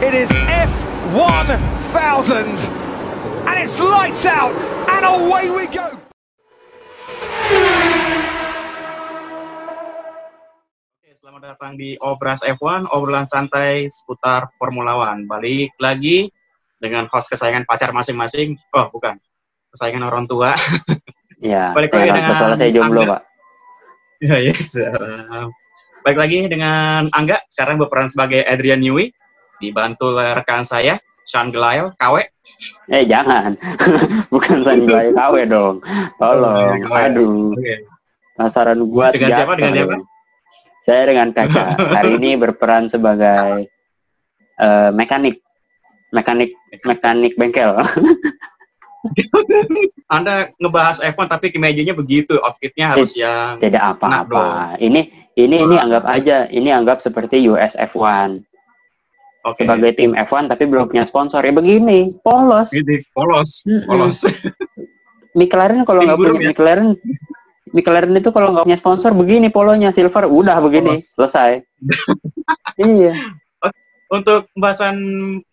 It is F1000. And it's lights out and away we go. Oke, selamat datang di Obras F1, obrolan santai seputar Formula One. Balik lagi dengan host kesayangan pacar masing-masing. Oh, bukan. Kesayangan orang tua. Iya, Balik lagi dengan soalnya saya jomblo, Angga. Pak. Ya, yes. Balik lagi dengan Angga, sekarang berperan sebagai Adrian Newey, dibantu oleh rekan saya, Sean Gelail, KW. Eh, jangan. Bukan Sanjay KW dong. Tolong. KW. Aduh, penasaran gua Dengan siapa? Dengan siapa? Saya dengan Kaca. Hari ini berperan sebagai eh, mekanik. Mekanik mekanik bengkel. Anda ngebahas F1 tapi kemejanya begitu, outfitnya harus yang Tidak apa-apa. Ini ini ini anggap aja, ini anggap seperti US F1 oke. sebagai tim F1 tapi belum punya sponsor. Ya begini, polos. Gitu, polos, Mm-mm. polos. McLaren kalau nggak punya ya? McLaren McLaren itu kalau nggak punya sponsor begini polonya silver udah begini Polos. selesai. iya. Untuk pembahasan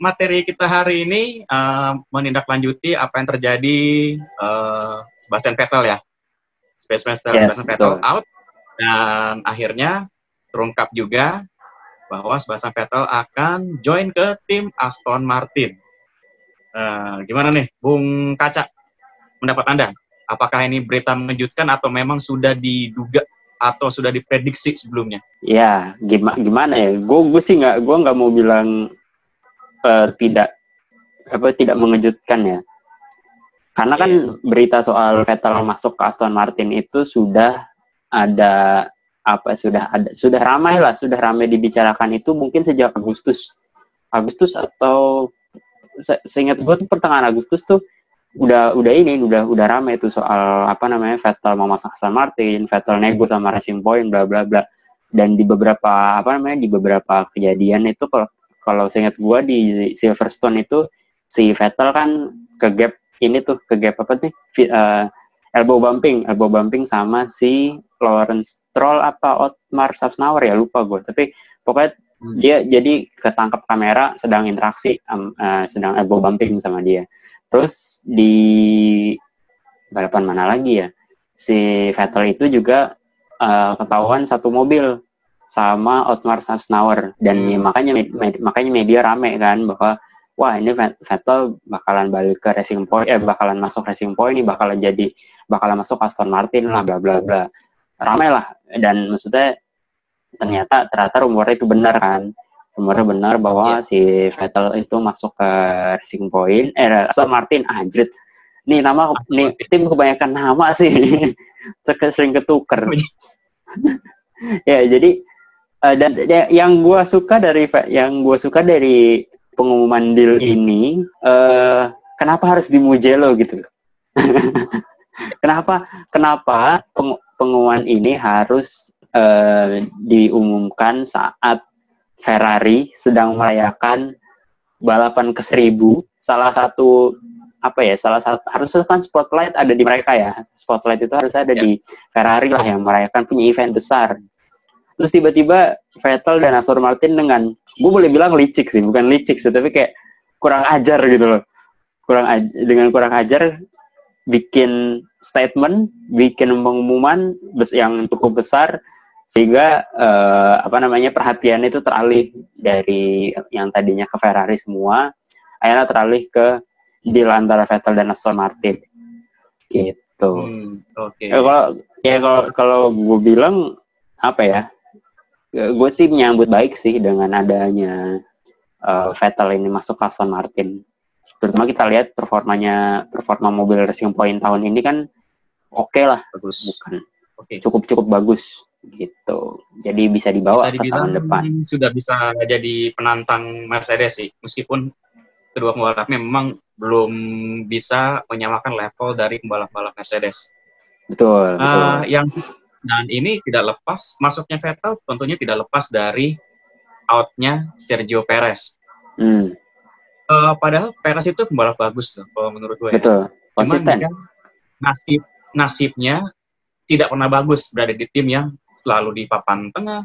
materi kita hari ini eh, menindaklanjuti apa yang terjadi eh, Sebastian Vettel ya. Sebastian, Yes, Sebastian Vettel out dan akhirnya terungkap juga bahwa Sebastian Vettel akan join ke tim Aston Martin. Eh, gimana nih, Bung Kaca? Pendapat Anda? Apakah ini berita mengejutkan atau memang sudah diduga atau sudah diprediksi sebelumnya? Ya, gimana gimana ya? Gue sih nggak gue nggak mau bilang eh, tidak apa tidak mengejutkan ya. Karena kan berita soal Vettel masuk ke Aston Martin itu sudah ada apa sudah ada sudah ramai lah sudah ramai dibicarakan itu mungkin sejak Agustus. Agustus atau se- seingat gue tuh pertengahan Agustus tuh udah udah ini udah udah ramai tuh soal apa namanya Vettel mau masuk Aston Martin Vettel nego sama Racing Point bla bla bla. Dan di beberapa apa namanya di beberapa kejadian itu kalau kalau seingat gua di Silverstone itu si Vettel kan ke gap ini tuh ke gap apa nih elbow bumping. Elbow bumping sama si Lawrence Stroll apa Otmar Safnauer ya? Lupa gue tapi pokoknya Hmm. dia jadi ketangkap kamera sedang interaksi am- eh, sedang elbow bumping sama dia. Terus di balapan mana lagi ya? Si Vettel itu juga eh, ketahuan satu mobil sama Otmar Safnauer dan Hmm. ya makanya med- med- makanya media rame kan bahwa wah ini Vet- Vettel bakalan balik ke Racing Point eh bakalan masuk Racing Point ini bakalan jadi bakalan masuk Aston Martin lah bla bla bla. Ramai lah dan maksudnya ternyata ternyata rumornya itu benar kan? Rumornya benar bahwa si Vettel itu masuk ke Racing Point eh Aston Martin anjrit. Nih nama nih tim kebanyakan nama sih. Sering ketuker. Ya jadi eh, dan ya- yang gua suka dari yang gua suka dari pengumuman deal ini eh kenapa harus di Mugello gitu? Kenapa kenapa peng- pengumuman ini harus eh, diumumkan saat Ferrari sedang merayakan balapan ke seribu? Salah satu apa ya salah satu harusnya kan spotlight ada di mereka ya. Spotlight itu harus ada Ya. di Ferrari lah yang merayakan punya event besar terus tiba-tiba Vettel dan Aston Martin dengan gue boleh bilang licik sih bukan licik sih tapi kayak kurang ajar gitu loh. Kurang aj- dengan kurang ajar bikin statement bikin pengumuman yang cukup besar sehingga eh, apa namanya perhatian itu teralih dari yang tadinya ke Ferrari semua akhirnya teralih ke deal antara Vettel dan Aston Martin. Gitu. Hmm, Oke. Ya, kalau ya kalau kalau gue bilang apa ya, gue sih menyambut baik sih dengan adanya uh, Vettel ini masuk ke Aston Martin. Terutama kita lihat performanya performa mobil Racing Point tahun ini kan oke lah, Bagus. bukan Oke. cukup cukup bagus gitu. Jadi bisa dibawa Bisa ke tahun depan. sudah bisa jadi penantang Mercedes sih, meskipun kedua pembalapnya memang belum bisa menyamakan level dari pembalap-pembalap Mercedes. Betul, betul. Eh, yang dan ini tidak lepas masuknya Vettel tentunya tidak lepas dari outnya Sergio Perez. Hmm, Eh, padahal Perez itu pembalap bagus loh, kalau menurut gue. ya. betul. Cuman Konsisten. nasib nasibnya tidak pernah bagus berada di tim yang selalu di papan tengah,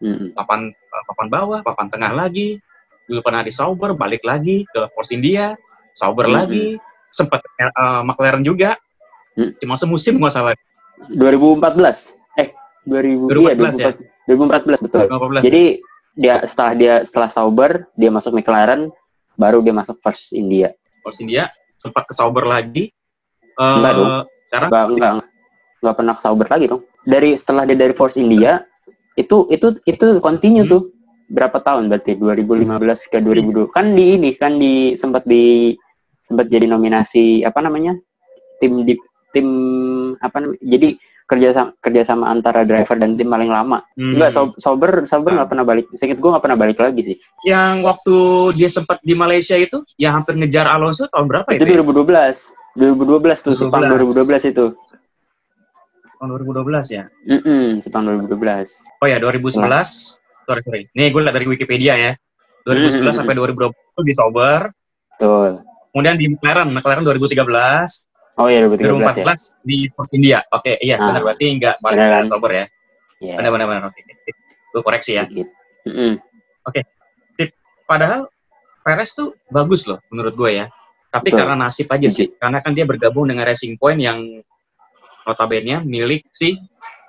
Hmm, papan eh, papan bawah, papan tengah lagi. dulu pernah di Sauber, balik lagi ke Force India, Sauber Hmm. lagi, sempat eh, McLaren juga, Hmm. cuma semusim nggak salah. 2014 eh 2000 iya 2014 ya? 2014 betul. 2015. jadi dia setelah dia setelah Sauber dia masuk McLaren baru dia masuk First India. Force India sempat ke Sauber lagi. Eh, Enggak dong. Sekarang? Enggak enggak nggak pernah ke Sauber lagi dong. Dari setelah dia dari Force India itu itu itu continue Hmm. tuh. Berapa tahun berarti? 2015 ke 2020 kan di ini kan di sempat di sempat jadi nominasi apa namanya? Tim di tim apa namanya? Jadi kerjasama kerjasama antara driver dan tim paling lama hmm, Enggak, Sauber, Sauber Ah. nggak pernah balik. Sedikit gue nggak pernah balik lagi sih. yang waktu dia sempat di Malaysia itu, yang hampir ngejar Alonso tahun berapa itu itu? ya? 2012. 2012 tuh, Sepang 2012 itu. Tahun 2012 ya. Mm Sepang 2012. Oh ya, 2011. Sorry, sorry. Nih gue lihat dari Wikipedia ya. 2011 Hmm. sampai 2020 itu di Sauber. Betul. Kemudian di McLaren, McLaren 2013. Oh iya 2013 ya. 2014 di Force India. Oke, iya Ah. benar berarti nggak balik ke? Sauber ya. Iya. Benar benar benar. Oke. Gue koreksi ya. Sedikit. Mm-mm. Padahal Perez tuh bagus loh menurut gue ya. Tapi Betul. karena nasib aja sih. Karena kan dia bergabung dengan Racing Point yang notabene milik si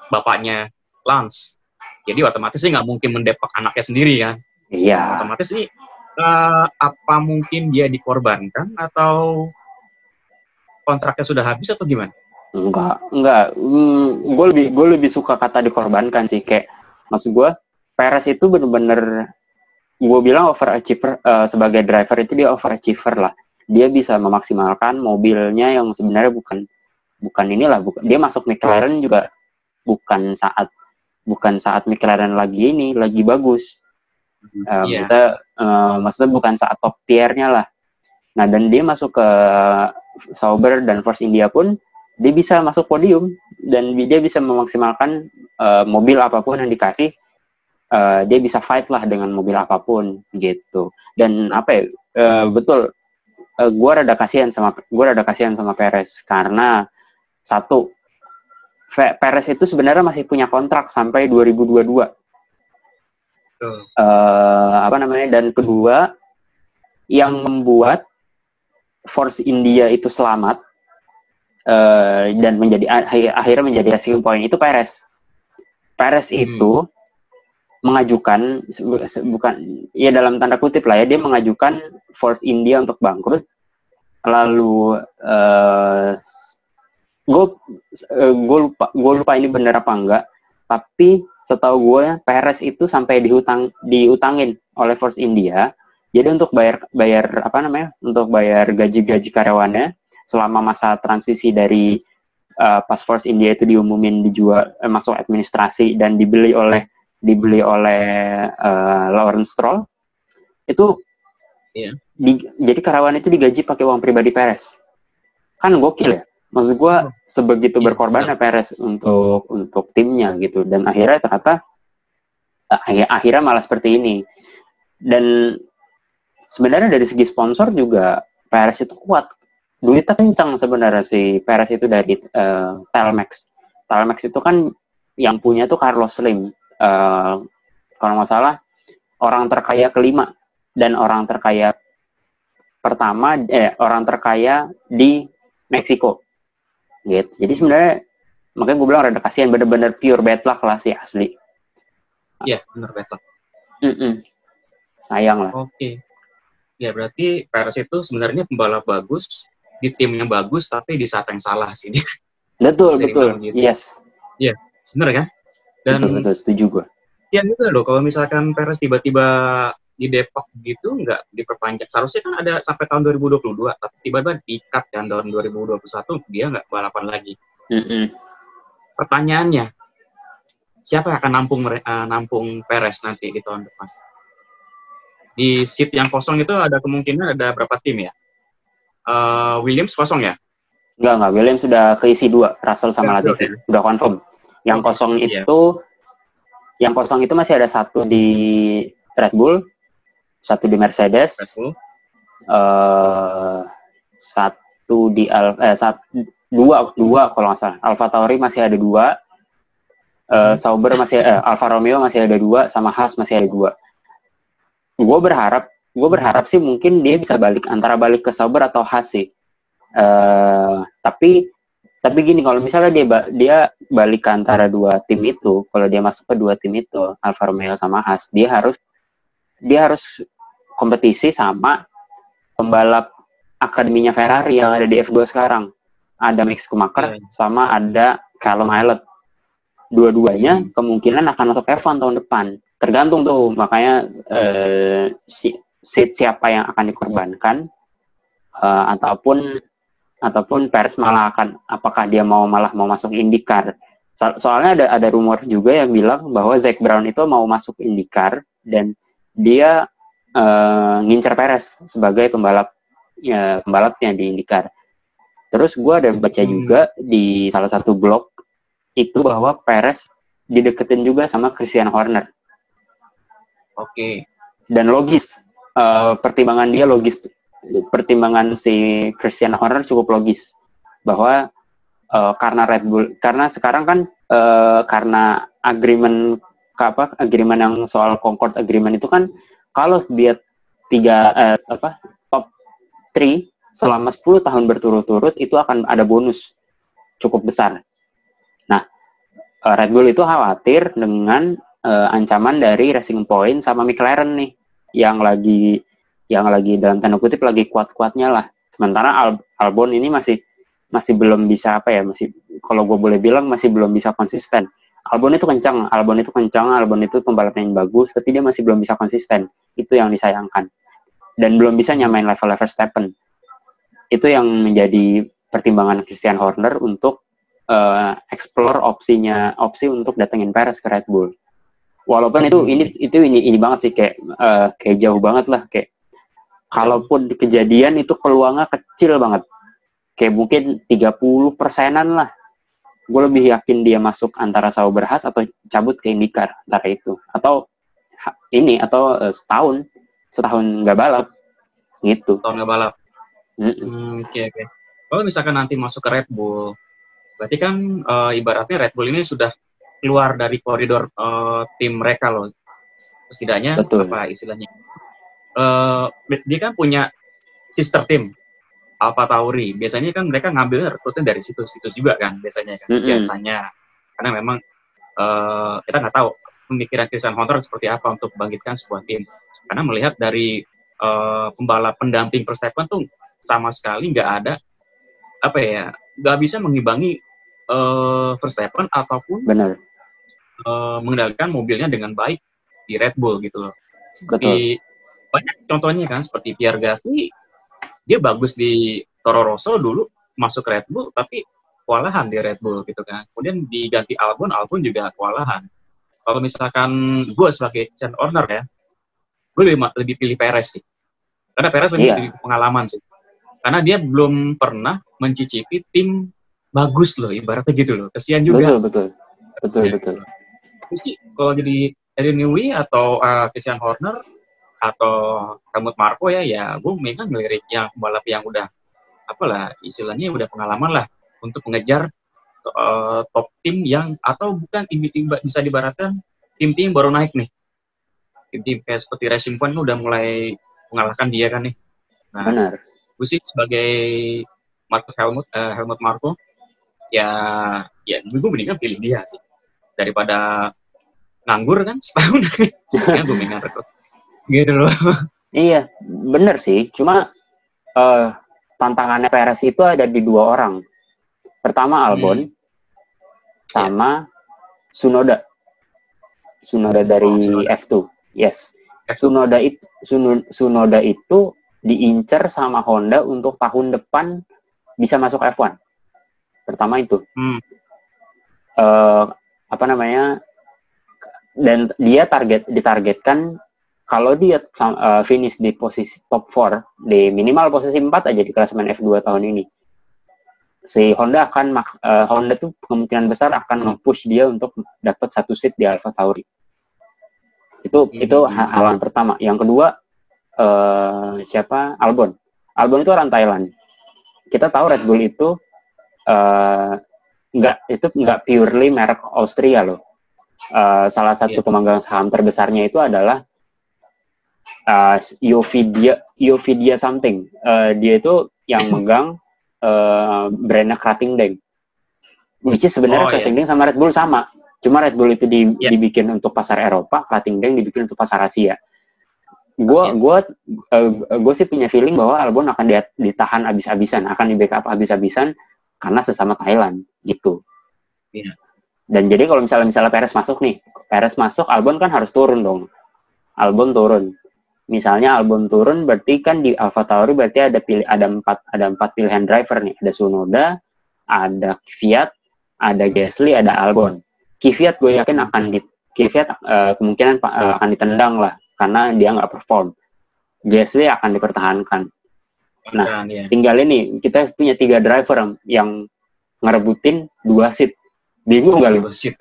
bapaknya Lance. Jadi otomatis sih nggak mungkin mendepak anaknya sendiri kan. Iya. Otomatis sih eh, apa mungkin dia dikorbankan atau kontraknya sudah habis atau gimana? Enggak, enggak. Hmm, gue lebih gue lebih suka kata dikorbankan sih kayak maksud gue Perez itu bener-bener gue bilang overachiever eh, sebagai driver itu dia overachiever lah. Dia bisa memaksimalkan mobilnya yang sebenarnya bukan bukan inilah bukan dia masuk McLaren juga bukan saat bukan saat McLaren lagi ini lagi bagus. Eh, Iya. maksudnya eh, maksudnya bukan saat top tiernya lah. Nah dan dia masuk ke Sauber dan Force India pun dia bisa masuk podium dan dia bisa memaksimalkan eh, mobil apa pun yang dikasih eh, dia bisa fight lah dengan mobil apa pun gitu dan apa ya eh, betul eh, gue rada kasihan sama gue rada kasihan sama Perez karena satu Perez itu sebenarnya masih punya kontrak sampai 2022 Tuh. eh apa namanya dan kedua yang membuat Force India itu selamat eh, dan menjadi akhir- akhirnya menjadi racing point itu Perez. Perez Hmm. itu mengajukan bukan ya dalam tanda kutip lah ya dia mengajukan Force India untuk bangkrut lalu eh gue gue lupa gue lupa ini benar apa enggak tapi setahu gue Perez itu sampai dihutang diutangin oleh Force India jadi untuk bayar bayar apa namanya? Untuk bayar gaji-gaji karyawannya selama masa transisi dari uh, India itu diumumin dijual eh, masuk administrasi dan dibeli oleh dibeli oleh uh, Lawrence Stroll itu Iya. di- jadi karyawan itu digaji pakai uang pribadi Perez kan gokil ya. Maksud gue sebegitu Iya, berkorbannya Perez untuk untuk timnya gitu. Dan akhirnya ternyata akhir- akhirnya malah seperti ini. Dan sebenarnya dari segi sponsor juga Perez itu kuat. Duitnya kencang sebenarnya si Perez itu dari eh, Telmex. Telmex itu kan yang punya tuh Carlos Slim. Eh, kalau nggak salah orang terkaya kelima dan orang terkaya pertama eh orang terkaya di Meksiko. Gitu. Jadi sebenarnya makanya gue bilang rada kasihan bener-bener pure bad luck lah sih asli. Iya, benar betul. Mm-mm. sayang lah. Oke. Ya berarti Perez itu sebenarnya pembalap bagus di tim yang bagus tapi di saat yang salah sih dia. betul Sering betul gitu. yes Bener kan? Dan betul betul setuju gue kasihan juga loh kalau misalkan Perez tiba-tiba di Depok gitu nggak diperpanjang. Seharusnya kan ada sampai tahun 2022, tapi tiba-tiba di-cut kan tahun 2021 dia nggak balapan lagi. Mm-mm. Pertanyaannya, siapa yang akan nampung eh, nampung Perez nanti di tahun depan? Di seat yang kosong itu ada kemungkinan ada berapa tim ya? Eh, Williams kosong ya? Enggak, enggak. William sudah keisi dua, Russell sama Latifi. Udah confirm. Yang Oke, kosong iya. itu, yang kosong itu masih ada satu di Red Bull, satu di Mercedes, Red Bull. eh satu di Al, eh, sat- dua, dua kalau nggak salah. Alfa Tauri masih ada dua, eh, Sauber masih, eh, Alfa Romeo masih ada dua, sama Haas masih ada dua. Gue berharap gue berharap sih mungkin dia bisa balik antara balik ke Sauber atau Haas sih. Eh, tapi tapi gini kalau misalnya dia dia balik ke antara dua tim itu, kalau dia masuk ke dua tim itu, Alfa Romeo sama Haas, dia harus dia harus kompetisi sama pembalap akademinya Ferrari yang ada di F2 sekarang. Ada Mick Schumacher Iya. sama ada Callum Ilott. Dua-duanya Hmm. kemungkinan akan masuk F1 tahun depan. Tergantung tuh, makanya eh, si, si- siapa yang akan dikorbankan eh, ataupun ataupun pers malah akan apakah dia mau malah mau masuk IndyCar. So- soalnya ada ada rumor juga yang bilang bahwa Zac Brown itu mau masuk IndyCar dan dia eh, ngincer Perez sebagai pembalap ya, pembalapnya di IndyCar. Terus gue ada baca Hmm. juga di salah satu blog itu bahwa Perez dideketin juga sama Christian Horner Oke. dan logis Eh, pertimbangan dia logis pertimbangan si Christian Horner cukup logis bahwa eh, karena Red Bull karena sekarang kan eh, karena agreement apa agreement yang soal Concord agreement itu kan kalau dia tiga eh, apa top 3 selama 10 tahun berturut-turut itu akan ada bonus cukup besar. Nah, Red Bull itu khawatir dengan eh, ancaman dari Racing Point sama McLaren nih yang lagi yang lagi dalam tanda kutip lagi kuat-kuatnya lah. Sementara Al- Albon ini masih masih belum bisa apa ya masih kalau gue boleh bilang masih belum bisa konsisten. Albon itu kencang, Albon itu kencang, Albon itu pembalap yang bagus, tapi dia masih belum bisa konsisten. Itu yang disayangkan. Dan belum bisa nyamain level Verstappen. Itu yang menjadi pertimbangan Christian Horner untuk eh, explore opsinya opsi untuk datengin Perez ke Red Bull walaupun itu ini itu ini ini banget sih kayak eh, kayak jauh banget lah kayak kalaupun kejadian itu peluangnya kecil banget. Kayak mungkin 30 persenan lah. Gue lebih yakin dia masuk antara Sauber Haas atau cabut ke IndyCar antara itu. Atau ini atau eh, setahun. Setahun nggak balap. Gitu. Tahun nggak balap. Hmm, Oke oke. Kalau misalkan nanti masuk ke Red Bull, berarti kan eh, ibaratnya Red Bull ini sudah keluar dari koridor eh, tim mereka loh. Setidaknya Betul. apa istilahnya? Eh, dia kan punya sister team Alpha Tauri. Biasanya kan mereka ngambil rekrutnya dari situs-situs juga kan biasanya kan. Mm-mm. Biasanya karena memang eh, kita nggak tahu pemikiran Christian Horner seperti apa untuk membangkitkan sebuah tim. Karena melihat dari eh, pembalap pendamping Verstappen tuh sama sekali nggak ada apa ya nggak bisa mengimbangi eh, Verstappen ataupun benar eh, mengendalikan mobilnya dengan baik di Red Bull gitu loh. Seperti banyak contohnya kan seperti Pierre Gasly dia bagus di Toro Rosso dulu masuk Red Bull tapi kewalahan di Red Bull gitu kan. Kemudian diganti Albon, Albon juga kewalahan. Kalau misalkan gue sebagai Christian Horner ya, gue lebih, lebih pilih Perez sih. Karena Perez lebih, Iya. lebih pengalaman sih. Karena dia belum pernah mencicipi tim bagus loh, ibaratnya gitu loh. Kesian juga. betul betul betul Ya, betul Terus sih kalau jadi Eddie Newey atau uh, Christian Horner atau Helmut Marko ya ya gue memang ngelirik yang pembalap yang udah apalah istilahnya udah pengalaman lah untuk mengejar uh, top tim yang atau bukan ini tim bisa dibaratkan tim-tim baru naik nih. Tim-tim kayak seperti Racing Point udah mulai mengalahkan dia kan nih. Nah benar. gue sih sebagai Marco Helmut eh, Helmut Marko ya ya gue mendingan pilih dia sih daripada nganggur kan setahun ya gue rekrut gitu loh Iya, bener sih. Cuma eh, tantangannya Perez itu ada di dua orang. Pertama Albon, sama Sunoda. Sunoda dari Oh, Tsunoda. F2. Yes. Sunoda itu Suno- Sunoda itu diincer sama Honda untuk tahun depan bisa masuk F1. Pertama itu. Hmm. Eh, apa namanya? Dan dia target ditargetkan kalau dia eh, finish di posisi top 4 di minimal posisi 4 aja di klasemen F2 tahun ini. Si Honda akan eh, Honda tuh kemungkinan besar akan nge-push dia untuk dapat satu seat di Alfa Tauri. Itu Hmm. itu ha- hal yang pertama. Yang kedua eh, siapa? Albon. Albon itu orang Thailand. Kita tahu Red Bull itu eh, nggak itu nggak purely merek Austria loh. Eh, salah satu Iya. pemegang saham terbesarnya itu adalah uh, Yovidia Yovidia something. Uh, dia itu yang megang uh, brandnya Krating Deng. Which is sebenarnya Oh, Krating Deng sama Red Bull sama. Cuma Red Bull itu di- Iya. dibikin untuk pasar Eropa, Krating Deng dibikin untuk pasar Asia. Gue Asia. gua gue sih punya feeling bahwa Albon akan di- ditahan abis-abisan, akan di backup abis-abisan karena sesama Thailand gitu. Iya. Dan jadi kalau misalnya misalnya Perez masuk nih, Perez masuk, Albon kan harus turun dong. Albon turun. Misalnya Albon turun, berarti kan di Alfa Tauri berarti ada pilih ada empat ada empat pilihan driver nih. Ada Sunoda, ada Kvyat, ada Gasly, ada Albon. Kvyat gue yakin akan di Kvyat eh, kemungkinan eh, akan ditendang lah karena dia nggak perform. Gasly akan dipertahankan. Nah, Kan, ya. Tinggal ini kita punya tiga driver yang ngerebutin dua seat. Bingung lu? Bullshit.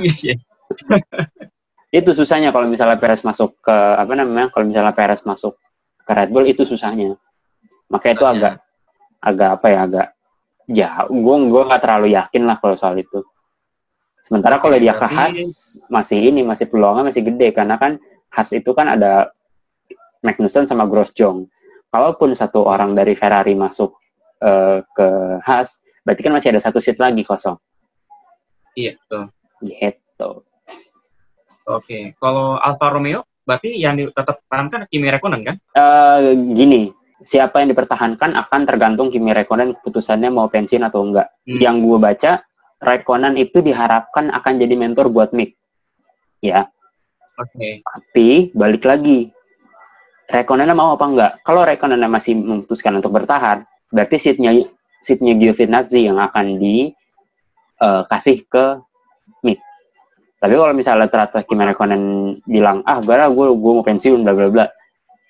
Iya. itu susahnya kalau misalnya Perez masuk ke apa namanya kalau misalnya Perez masuk ke Red Bull itu susahnya makanya itu agak agak apa ya agak jauh gue gue nggak terlalu yakin lah kalau soal itu sementara kalau Oke, dia ke Haas masih ini masih peluangnya masih gede karena kan Haas itu kan ada Magnussen sama Grosjean kalaupun satu orang dari Ferrari masuk eh, ke Haas berarti kan masih ada satu seat lagi kosong Iya, betul. gitu Oke, kalau Alfa Romeo berarti yang di- tetap pertahankan Kimi Räikkönen kan? eh gini, siapa yang dipertahankan akan tergantung Kimi Räikkönen keputusannya mau pensiun atau enggak. Hmm. Yang gue baca, Räikkönen itu diharapkan akan jadi mentor buat Mick. Ya, Oke. tapi balik lagi. Räikkönen mau apa enggak? Kalau Räikkönen masih memutuskan untuk bertahan, berarti seatnya seatnya Giovinazzi yang akan dikasih ke Mick. Tapi kalau misalnya ternyata Kimi Räikkönen bilang, ah gue gue gue mau pensiun, bla bla bla,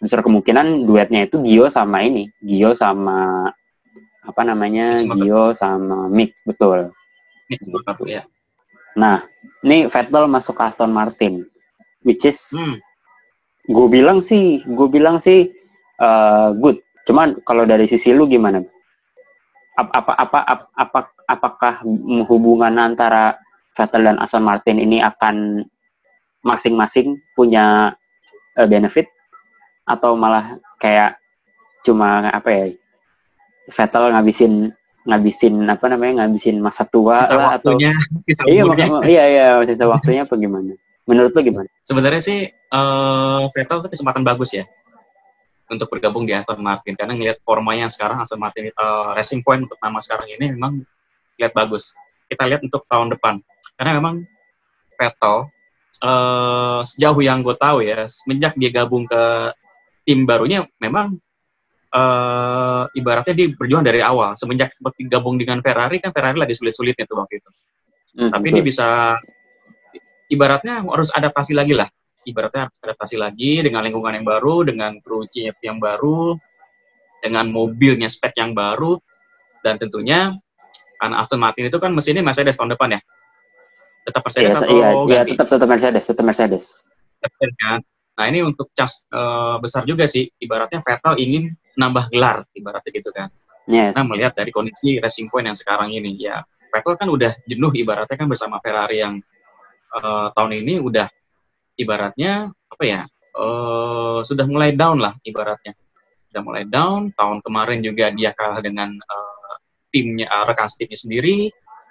besar kemungkinan duetnya itu Gio sama ini, Gio sama apa namanya. Gio sama Mick, betul. Cuma satu ya. Nah, ini Vettel masuk ke Aston Martin, which is Hmm. gue bilang sih, gue bilang sih eh, good. Cuman kalau dari sisi lu gimana? Apa apa apa apa, apa- apakah hubungan antara Vettel dan Aston Martin ini akan masing-masing punya eh, benefit atau malah kayak cuma apa ya Vettel ngabisin ngabisin apa namanya ngabisin masa tua Sisa lah atau waktunya, sisa iya iya iya sisa waktunya apa gimana? Menurut lu gimana? Sebenarnya sih eh Vettel itu kesempatan bagus ya untuk bergabung di Aston Martin. Karena ngelihat formanya sekarang Aston Martin eh, Racing Point untuk nama sekarang ini memang lihat bagus. Kita lihat untuk tahun depan. Karena memang Vettel eh sejauh yang gue tahu ya semenjak dia gabung ke tim barunya memang eh ibaratnya dia berjuang dari awal. Semenjak seperti gabung dengan Ferrari kan Ferrari lagi sulit-sulitnya tuh waktu itu. Hmm, tapi betul. dia bisa ibaratnya harus adaptasi lagi lah ibaratnya harus adaptasi lagi dengan lingkungan yang baru dengan kru CF yang baru dengan mobilnya spek yang baru dan tentunya karena Aston Martin itu kan mesinnya Mercedes tahun depan ya? Tetap Iya, Mercedes atau iya, iya, ganti? tetap tetap Mercedes, tetap Mercedes. Mercedes kan? Nah ini untuk cas eh, besar juga sih. Ibaratnya Vettel ingin nambah gelar ibaratnya gitu kan. Yes. Nah, melihat dari kondisi Racing Point yang sekarang ini, ya Vettel kan udah jenuh ibaratnya kan bersama Ferrari yang eh, tahun ini udah ibaratnya apa ya, eh, sudah mulai down lah ibaratnya. Sudah mulai down, tahun kemarin juga dia kalah dengan eh, timnya, eh, rekan timnya sendiri,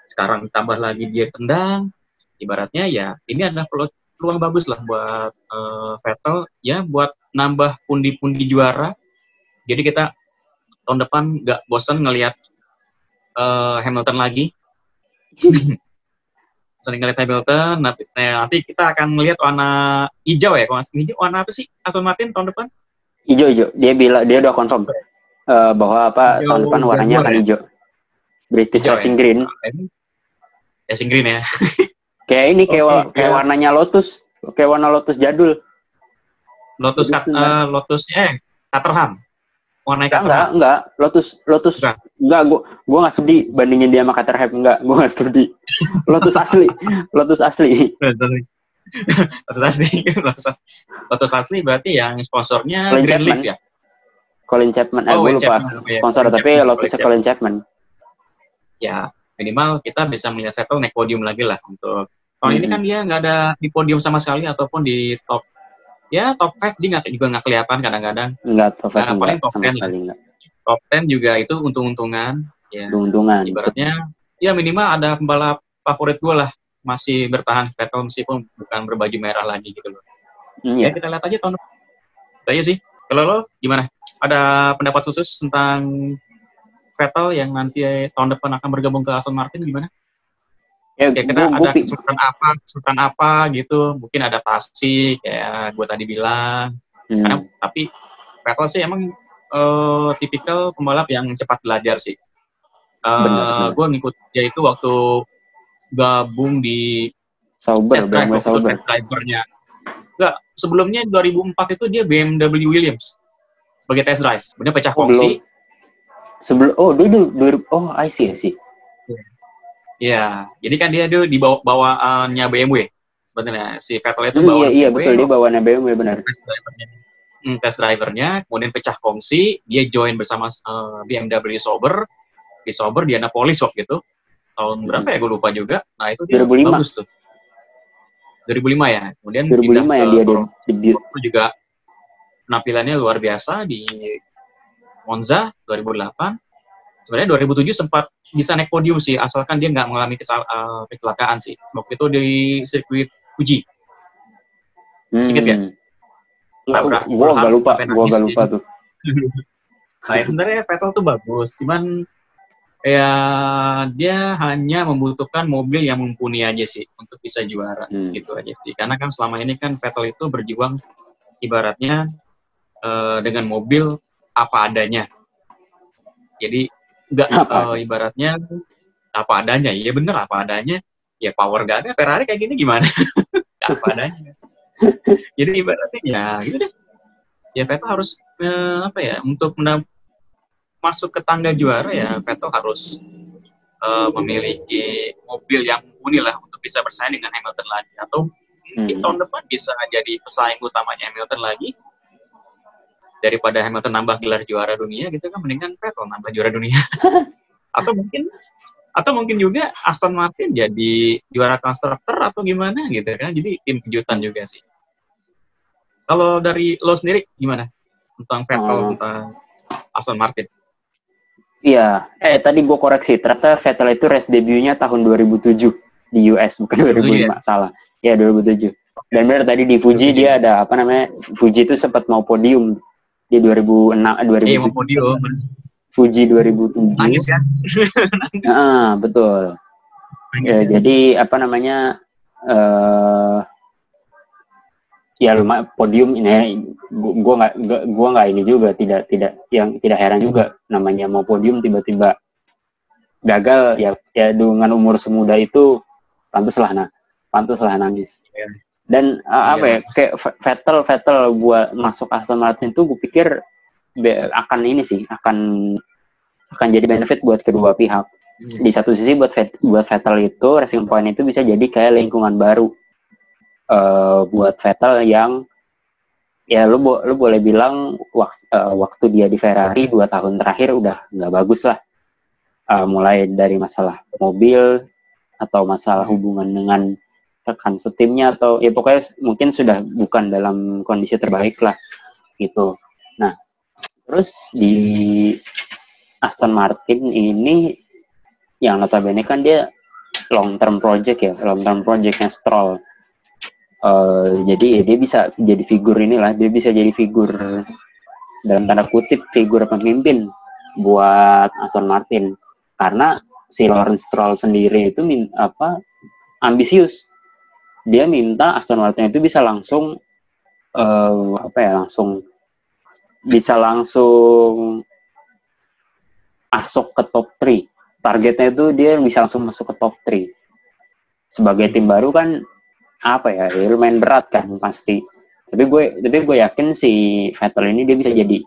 sekarang tambah lagi dia tendang, ibaratnya ya ini adalah pelu- peluang bagus lah buat eh, Vettel, ya buat nambah pundi-pundi juara. Jadi kita tahun depan nggak bosan ngelihat eh, Hamilton lagi. Bosan ngelihat Hamilton, nanti, nah, nanti kita akan melihat warna hijau ya, kalau hijau warna apa sih Aston Martin tahun depan? Hijau hijau. Dia bilang dia udah confirm eh, bahwa apa Hijau tahun depan warnanya akan ya? hijau. British Hijau ya? Racing Green. Nah, ini Racing Green ya. Kayak ini kayak Oke, kayak ya. warnanya Lotus, kayak warna Lotus jadul. Lotus Betul, Cat- eh, Lotus eh Caterham. Warna Enggak, enggak, Caterham. enggak. Lotus Lotus Enggak. enggak gua gua enggak studi bandingin dia sama Caterham enggak, gua enggak studi. Lotus asli. Lotus asli. Lotus asli. Lotus asli. Lotus asli berarti yang sponsornya Colin Greenleaf Chapman. ya. Colin Chapman, eh, Oh, Wayne lupa Chapman, oh, iya. sponsor Colin tapi Chapman, Lotusnya Colin Colin Chapman. ya minimal kita bisa melihat Vettel naik podium lagi lah untuk tahun ini Mhm. kan dia nggak ada di podium sama sekali ataupun di top ya top 5 dia nggak juga nggak kelihatan kadang-kadang Enggak, top Nah, 5 paling enggak top sama 10 lah. sekali enggak. top 10 juga itu untung-untungan ya Untung-untungan. ibaratnya ya minimal ada pembalap favorit gue lah masih bertahan Vettel meskipun bukan berbaju merah lagi gitu loh Hmm, ya Iya. kita lihat aja tahun depan Itu aja sih kalau lo gimana ada pendapat khusus tentang Vettel yang nanti tahun depan akan bergabung ke Aston Martin gimana Ya, gua- gua ada kesulitan apa kesulitan apa gitu mungkin adaptasi kayak gue tadi bilang hmm, karena tapi Vettel sih emang eh, tipikal pembalap yang cepat belajar sih. Benar, benar. gue ngikut dia itu waktu gabung di Sauber, test drive BMW waktu Sauber. test drivernya. Enggak, sebelumnya 2004 itu dia BMW Williams sebagai test drive. Kemudian pecah Oh, kongsi. Sebelum oh dulu dulu oh I see I see. Iya, jadi kan dia dulu di bawa bawaannya BMW. Sebenarnya si Vettel itu Hmm, bawa iya iya betul dia bawa BMW benar. test drivernya. Hmm, test drivernya, kemudian pecah kongsi, dia join bersama eh, BMW Sauber, di Sauber di Annapolis waktu itu. Tahun Hmm. berapa ya, gue lupa juga. Nah, itu dia 2005. bagus tuh. 2005 ya. Kemudian 2005 pindah yang ke dia debut. juga penampilannya luar biasa di Monza 2008. Sebenarnya 2007 sempat bisa naik podium sih, asalkan dia nggak mengalami eh, kecelakaan sih. Waktu itu di sirkuit Fuji. Hmm. Sedikit ya? Tabrak. Gua gak lupa, Sampai gua nangis gak dia. lupa tuh. Nah, ya sebenarnya Vettel tuh bagus, cuman ya dia hanya membutuhkan mobil yang mumpuni aja sih untuk bisa juara Hmm. gitu aja sih. Karena kan selama ini kan Vettel itu berjuang ibaratnya eh, dengan mobil apa adanya. Jadi nggak eh, ibaratnya apa adanya. Iya bener apa adanya. Ya power gak ada Ferrari kayak gini gimana? Apa adanya. Jadi ibaratnya ya gitu deh. Ya Vettel harus eh, apa ya untuk masuk ke tangga juara ya Vettel harus eh, memiliki mobil yang mumpuni lah untuk bisa bersaing dengan Hamilton lagi atau mungkin Hmm. tahun depan bisa jadi pesaing utamanya Hamilton lagi daripada Hamilton nambah gelar juara dunia gitu kan mendingan Vettel nambah juara dunia atau mungkin atau mungkin juga Aston Martin jadi juara konstruktor atau gimana gitu kan jadi tim kejutan juga sih kalau dari lo sendiri gimana tentang Vettel Hmm. tentang Aston Martin Iya, eh tadi gue koreksi, ternyata Vettel itu race debutnya tahun 2007 di US, bukan 2007 2005, salah. Ya 2007. Dan benar tadi di Fuji 2007. dia ada apa namanya? Fuji itu sempat mau podium di 2006 iya 2007. mau podium Fuji 2007. nangis kan Ah, betul. nangis Ya, kan? jadi apa namanya? eh ya lumayan podium ini gua gua nggak gua nggak ini juga tidak tidak yang tidak heran juga namanya mau podium tiba-tiba gagal ya ya dengan umur semuda itu pantaslah nah pantaslah nangis Iya. Dan uh, apa Iya. ya kayak Vettel Vettel buat masuk Aston Martin itu gue pikir akan ini sih akan akan jadi benefit buat kedua pihak Hmm. di satu sisi buat Vet- buat Vettel itu Racing Point itu bisa jadi kayak lingkungan baru eh buat Vettel yang ya lu bo- lu boleh bilang waktu waktu dia di Ferrari dua tahun terakhir udah nggak bagus lah Eh, mulai dari masalah mobil atau masalah hubungan dengan rekan setimnya atau ya pokoknya mungkin sudah bukan dalam kondisi terbaik lah gitu. Nah terus di Aston Martin ini yang notabene kan dia long term project ya long term projectnya Stroll. Eh, jadi ya dia bisa jadi figur inilah dia bisa jadi figur dalam tanda kutip figur pemimpin buat Aston Martin. Karena si Lawrence Stroll sendiri itu min, apa ambisius dia minta Aston Martin itu bisa langsung eh, apa ya langsung bisa langsung masuk ke top 3 targetnya itu dia bisa langsung masuk ke top 3 sebagai tim baru kan apa ya, ya lumayan berat kan pasti. Tapi gue tapi gue yakin si Vettel ini dia bisa jadi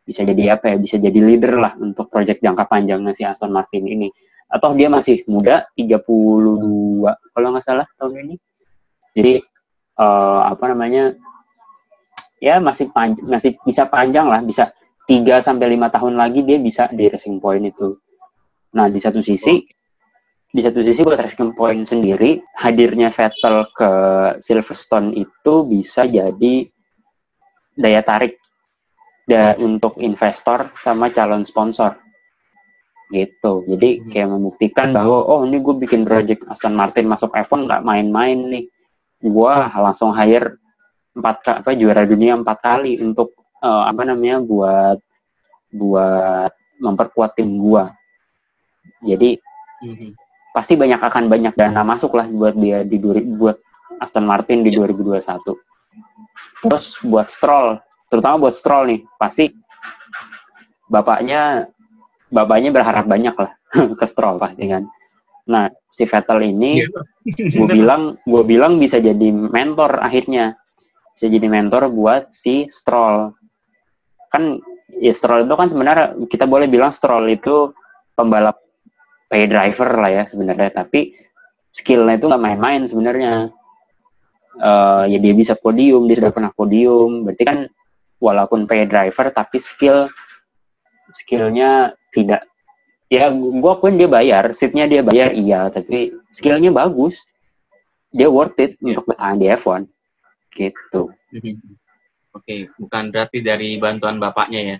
bisa jadi apa ya bisa jadi leader lah untuk project jangka panjangnya si Aston Martin ini. Atau dia masih muda 32 kalau nggak salah tahun ini jadi eh, apa namanya ya masih panj- masih bisa panjang lah bisa 3 sampai lima tahun lagi dia bisa di Racing Point itu. Nah di satu sisi di satu sisi buat Racing Point sendiri hadirnya Vettel ke Silverstone itu bisa jadi daya tarik da untuk investor sama calon sponsor. Gitu. Jadi Hmm. kayak membuktikan bahwa oh ini gue bikin project Aston Martin masuk F1 nggak main-main nih gue langsung hire empat apa juara dunia empat kali untuk eh, apa namanya buat buat memperkuat tim gue jadi Mhm. pasti banyak akan banyak dana masuk lah buat dia di buat Aston Martin di 2021 terus buat Stroll terutama buat Stroll nih pasti bapaknya bapaknya berharap banyak lah ke Stroll pasti kan nah si Vettel ini Iya. gue bilang gue bilang bisa jadi mentor akhirnya. Bisa jadi mentor buat si Stroll. Kan ya Stroll itu kan sebenarnya kita boleh bilang Stroll itu pembalap pay driver lah ya sebenarnya. Tapi skillnya itu nggak main-main sebenarnya. Eh, ya dia bisa podium dia sudah pernah podium. Berarti kan walaupun pay driver tapi skill skillnya tidak ya gue akuin dia bayar seatnya dia bayar iya tapi skillnya bagus. Dia worth it Iya. untuk bertahan di F1 gitu. Mhm. Oke, bukan berarti dari bantuan bapaknya ya.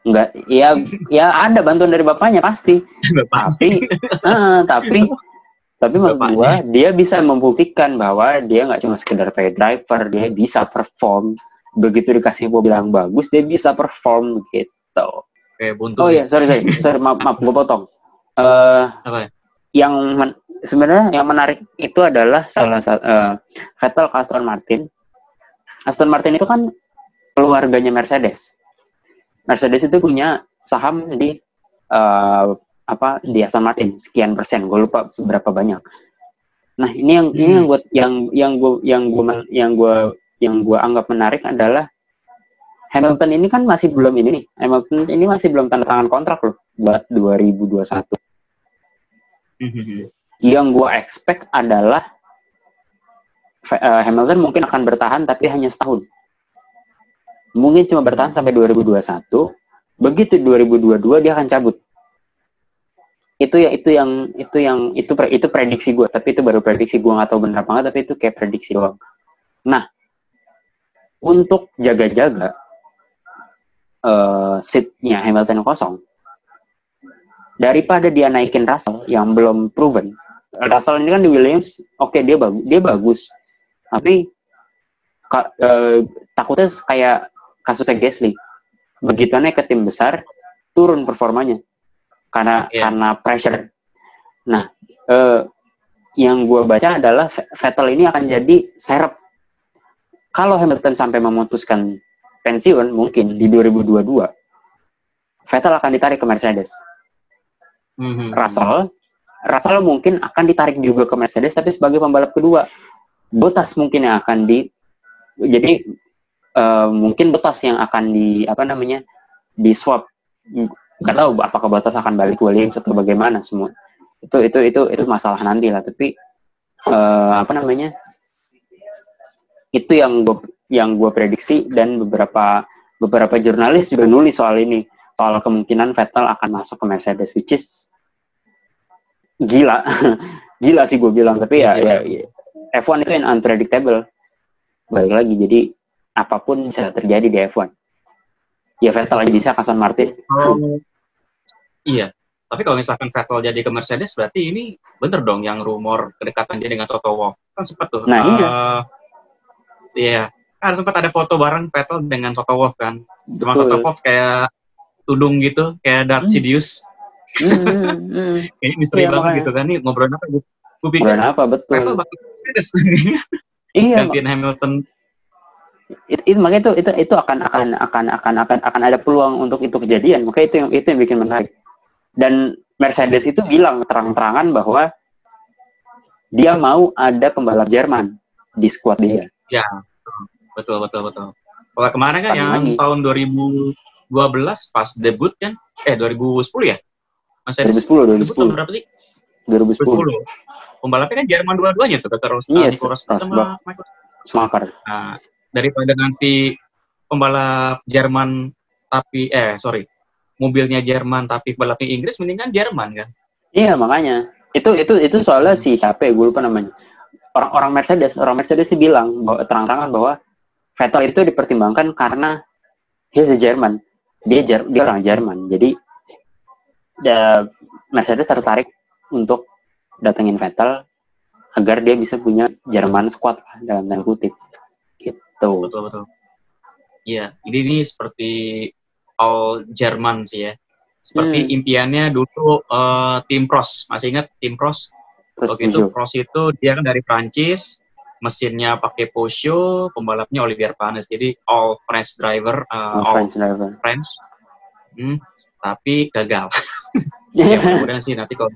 enggak ya ya ada bantuan dari bapaknya pasti. Tapi eh, tapi tapi maksud gua dia bisa membuktikan bahwa dia nggak cuma sekedar pay driver dia bisa perform. Begitu dikasih mobil yang bagus dia bisa perform gitu Oke, buntu. oh iya sorry sorry. Sorry maaf, maaf gue potong. Eh Apa? yang men- sebenarnya yang menarik itu adalah salah satu Vettel ke Aston Martin. Aston Martin itu kan keluarganya Mercedes. Mercedes itu punya saham di eh, apa di Aston Martin. Sekian persen gue lupa seberapa banyak. Nah ini yang ini yang gue yang yang gue yang gue yang gue yang gue anggap menarik adalah Hamilton ini kan masih belum ini nih Hamilton ini masih belum tanda tangan kontrak loh buat 2021 Mhm. yang gue expect adalah eh, Hamilton mungkin akan bertahan tapi hanya setahun. Mungkin cuma bertahan sampai 2021. Begitu 2022 dia akan cabut. Itu ya itu yang itu yang itu pre- itu prediksi gue, tapi itu baru prediksi gue nggak tahu benar apa nggak, tapi itu kayak prediksi doang. Nah, untuk jaga-jaga eh seatnya Hamilton yang kosong, daripada dia naikin Russell yang belum proven. Russell ini kan di Williams, oke dia bagus, dia bagus, tapi ka- eh, takutnya kayak kasusnya Gasly. Begitu naik ke tim besar, turun performanya karena Iya. karena pressure. Nah, eh, yang gue baca adalah Vettel ini akan jadi serep. Kalau Hamilton sampai memutuskan pensiun, mungkin di 2022, Vettel akan ditarik ke Mercedes. Mhm. Russell, Russell mungkin akan ditarik juga ke Mercedes tapi sebagai pembalap kedua. Bottas mungkin yang akan di jadi eh, mungkin Bottas yang akan di apa namanya di swap. Nggak tahu apakah Bottas akan balik ke Williams atau bagaimana semua. Itu itu itu itu masalah nanti lah. Tapi eh, apa namanya itu yang gue yang gue prediksi dan beberapa beberapa jurnalis juga nulis soal ini. Soal kemungkinan Vettel akan masuk ke Mercedes which is gila. Gila sih gue bilang tapi ya, ya, ya. F1 itu yang unpredictable. Balik lagi jadi apa pun bisa terjadi di F1 ya Vettel aja bisa ke Aston Martin. Kalau- iya, tapi kalau misalkan Vettel jadi ke Mercedes, berarti ini bener dong yang rumor kedekatan dia dengan Toto Wolff. Kan sempat tuh. Nah, iya. eh, Iya, kan sempat ada foto bareng Vettel dengan Toto Wolff kan. Cuma Toto Wolff kayak tudung gitu, kayak Darth Hmm. Sidious. Hmm, hmm, hmm. Kayaknya misteri Iya, banget makanya. gitu kan. Nih ngobrol apa gitu. Gue pikir apa betul Vettel bakal Mercedes. iya Gantiin Hamilton. itu, itu makanya itu itu itu akan akan akan akan akan akan ada peluang untuk itu kejadian makanya itu yang itu yang bikin menarik dan Mercedes itu bilang terang-terangan bahwa dia mau ada pembalap Jerman di squad dia Betul, betul, betul. Kalau kemarin kan yang lagi? tahun 2012 pas debut kan, eh 2010 ya? Mercedes 2010 debut tahun 2010 berapa sih? 2010 2010. Pembalapnya kan Jerman dua-duanya tuh, kata Ros Yes, Nico Rosberg Rosberg. sama Michael. Schumacher Nah, daripada nanti pembalap Jerman tapi eh sorry mobilnya Jerman tapi balapnya Inggris mendingan Jerman kan iya makanya itu itu itu soalnya si siapa ya gue lupa namanya orang-orang Mercedes orang Mercedes sih bilang bahwa terang-terangan bahwa Vettel itu dipertimbangkan karena dia a Jerman. Dia Jer dia orang Jerman. Jadi da, Mercedes tertarik untuk datengin Vettel agar dia bisa punya Jerman squad dalam tanda kutip. Gitu. Betul betul. Iya, ini ini seperti all Jerman sih ya. Seperti Hmm. impiannya dulu eh, tim Pros, masih ingat tim Pros? Terus Waktu itu Peugeot. Pros itu dia kan dari Prancis, mesinnya pakai Peugeot, pembalapnya Olivier Panis. Jadi all French driver, eh, Oh, all French driver. French. Hmm, tapi gagal. ya mudah-mudahan sih nanti kalau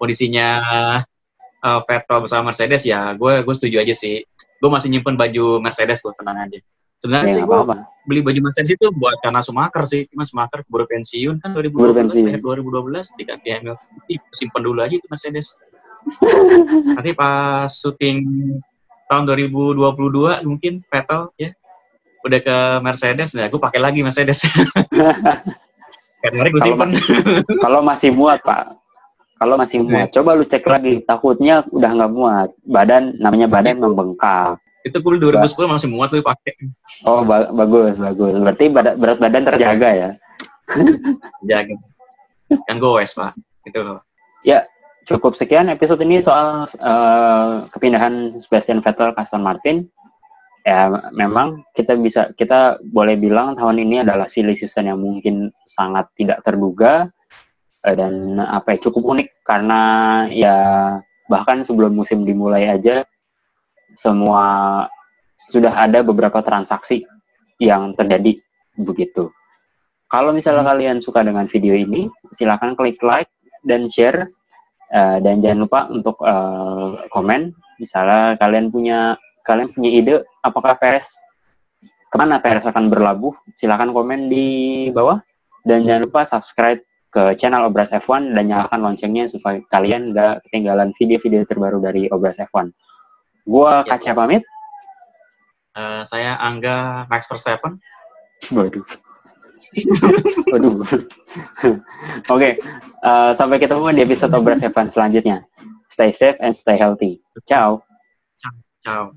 kondisinya eh, Vettel bersama Mercedes ya gue gue setuju aja sih. Gue masih nyimpen baju Mercedes tuh tenang aja. Sebenarnya ya sih gue beli baju Mercedes itu buat karena Schumacher sih. Cuma Schumacher keburu pensiun kan 2012, Keburu pensiun. akhir 2012 diganti Hamilton. Simpen dulu aja itu Mercedes. Nanti pas syuting tahun 2022 mungkin Vettel ya udah ke Mercedes, nah gue pakai lagi Mercedes. Kemarin gue Kalau simpen. Kalau masih muat, Pak. Kalau masih muat, coba lu cek lagi. Takutnya udah nggak muat. Badan, namanya badan membengkak. itu gue beli 2010 masih muat tuh pakai. Oh, ba- bagus, bagus. Berarti berat badan terjaga ya. Jaga. Kan goes pak. Itu loh. Cukup sekian episode ini soal eh, kepindahan Sebastian Vettel ke Aston Martin. Ya, memang kita bisa kita boleh bilang tahun ini adalah silly season yang mungkin sangat tidak terduga eh, dan apa ya cukup unik karena ya bahkan sebelum musim dimulai aja semua sudah ada beberapa transaksi yang terjadi begitu. Kalau misalnya Hmm. kalian suka dengan video ini, silakan klik like dan share Eh, dan jangan lupa untuk eh, komen. Misalnya kalian punya kalian punya ide apakah Perez ke mana Perez akan berlabuh? Silakan komen di bawah dan jangan lupa subscribe ke channel Obras F1 dan nyalakan loncengnya supaya kalian nggak ketinggalan video-video terbaru dari Obras F1. Gua Yes. Kaca pamit. Eh, saya Angga Max Verstappen. Waduh. Waduh. Oke, eh, sampai ketemu di episode Obras F1 selanjutnya. Stay safe and stay healthy. Ciao. Ciao.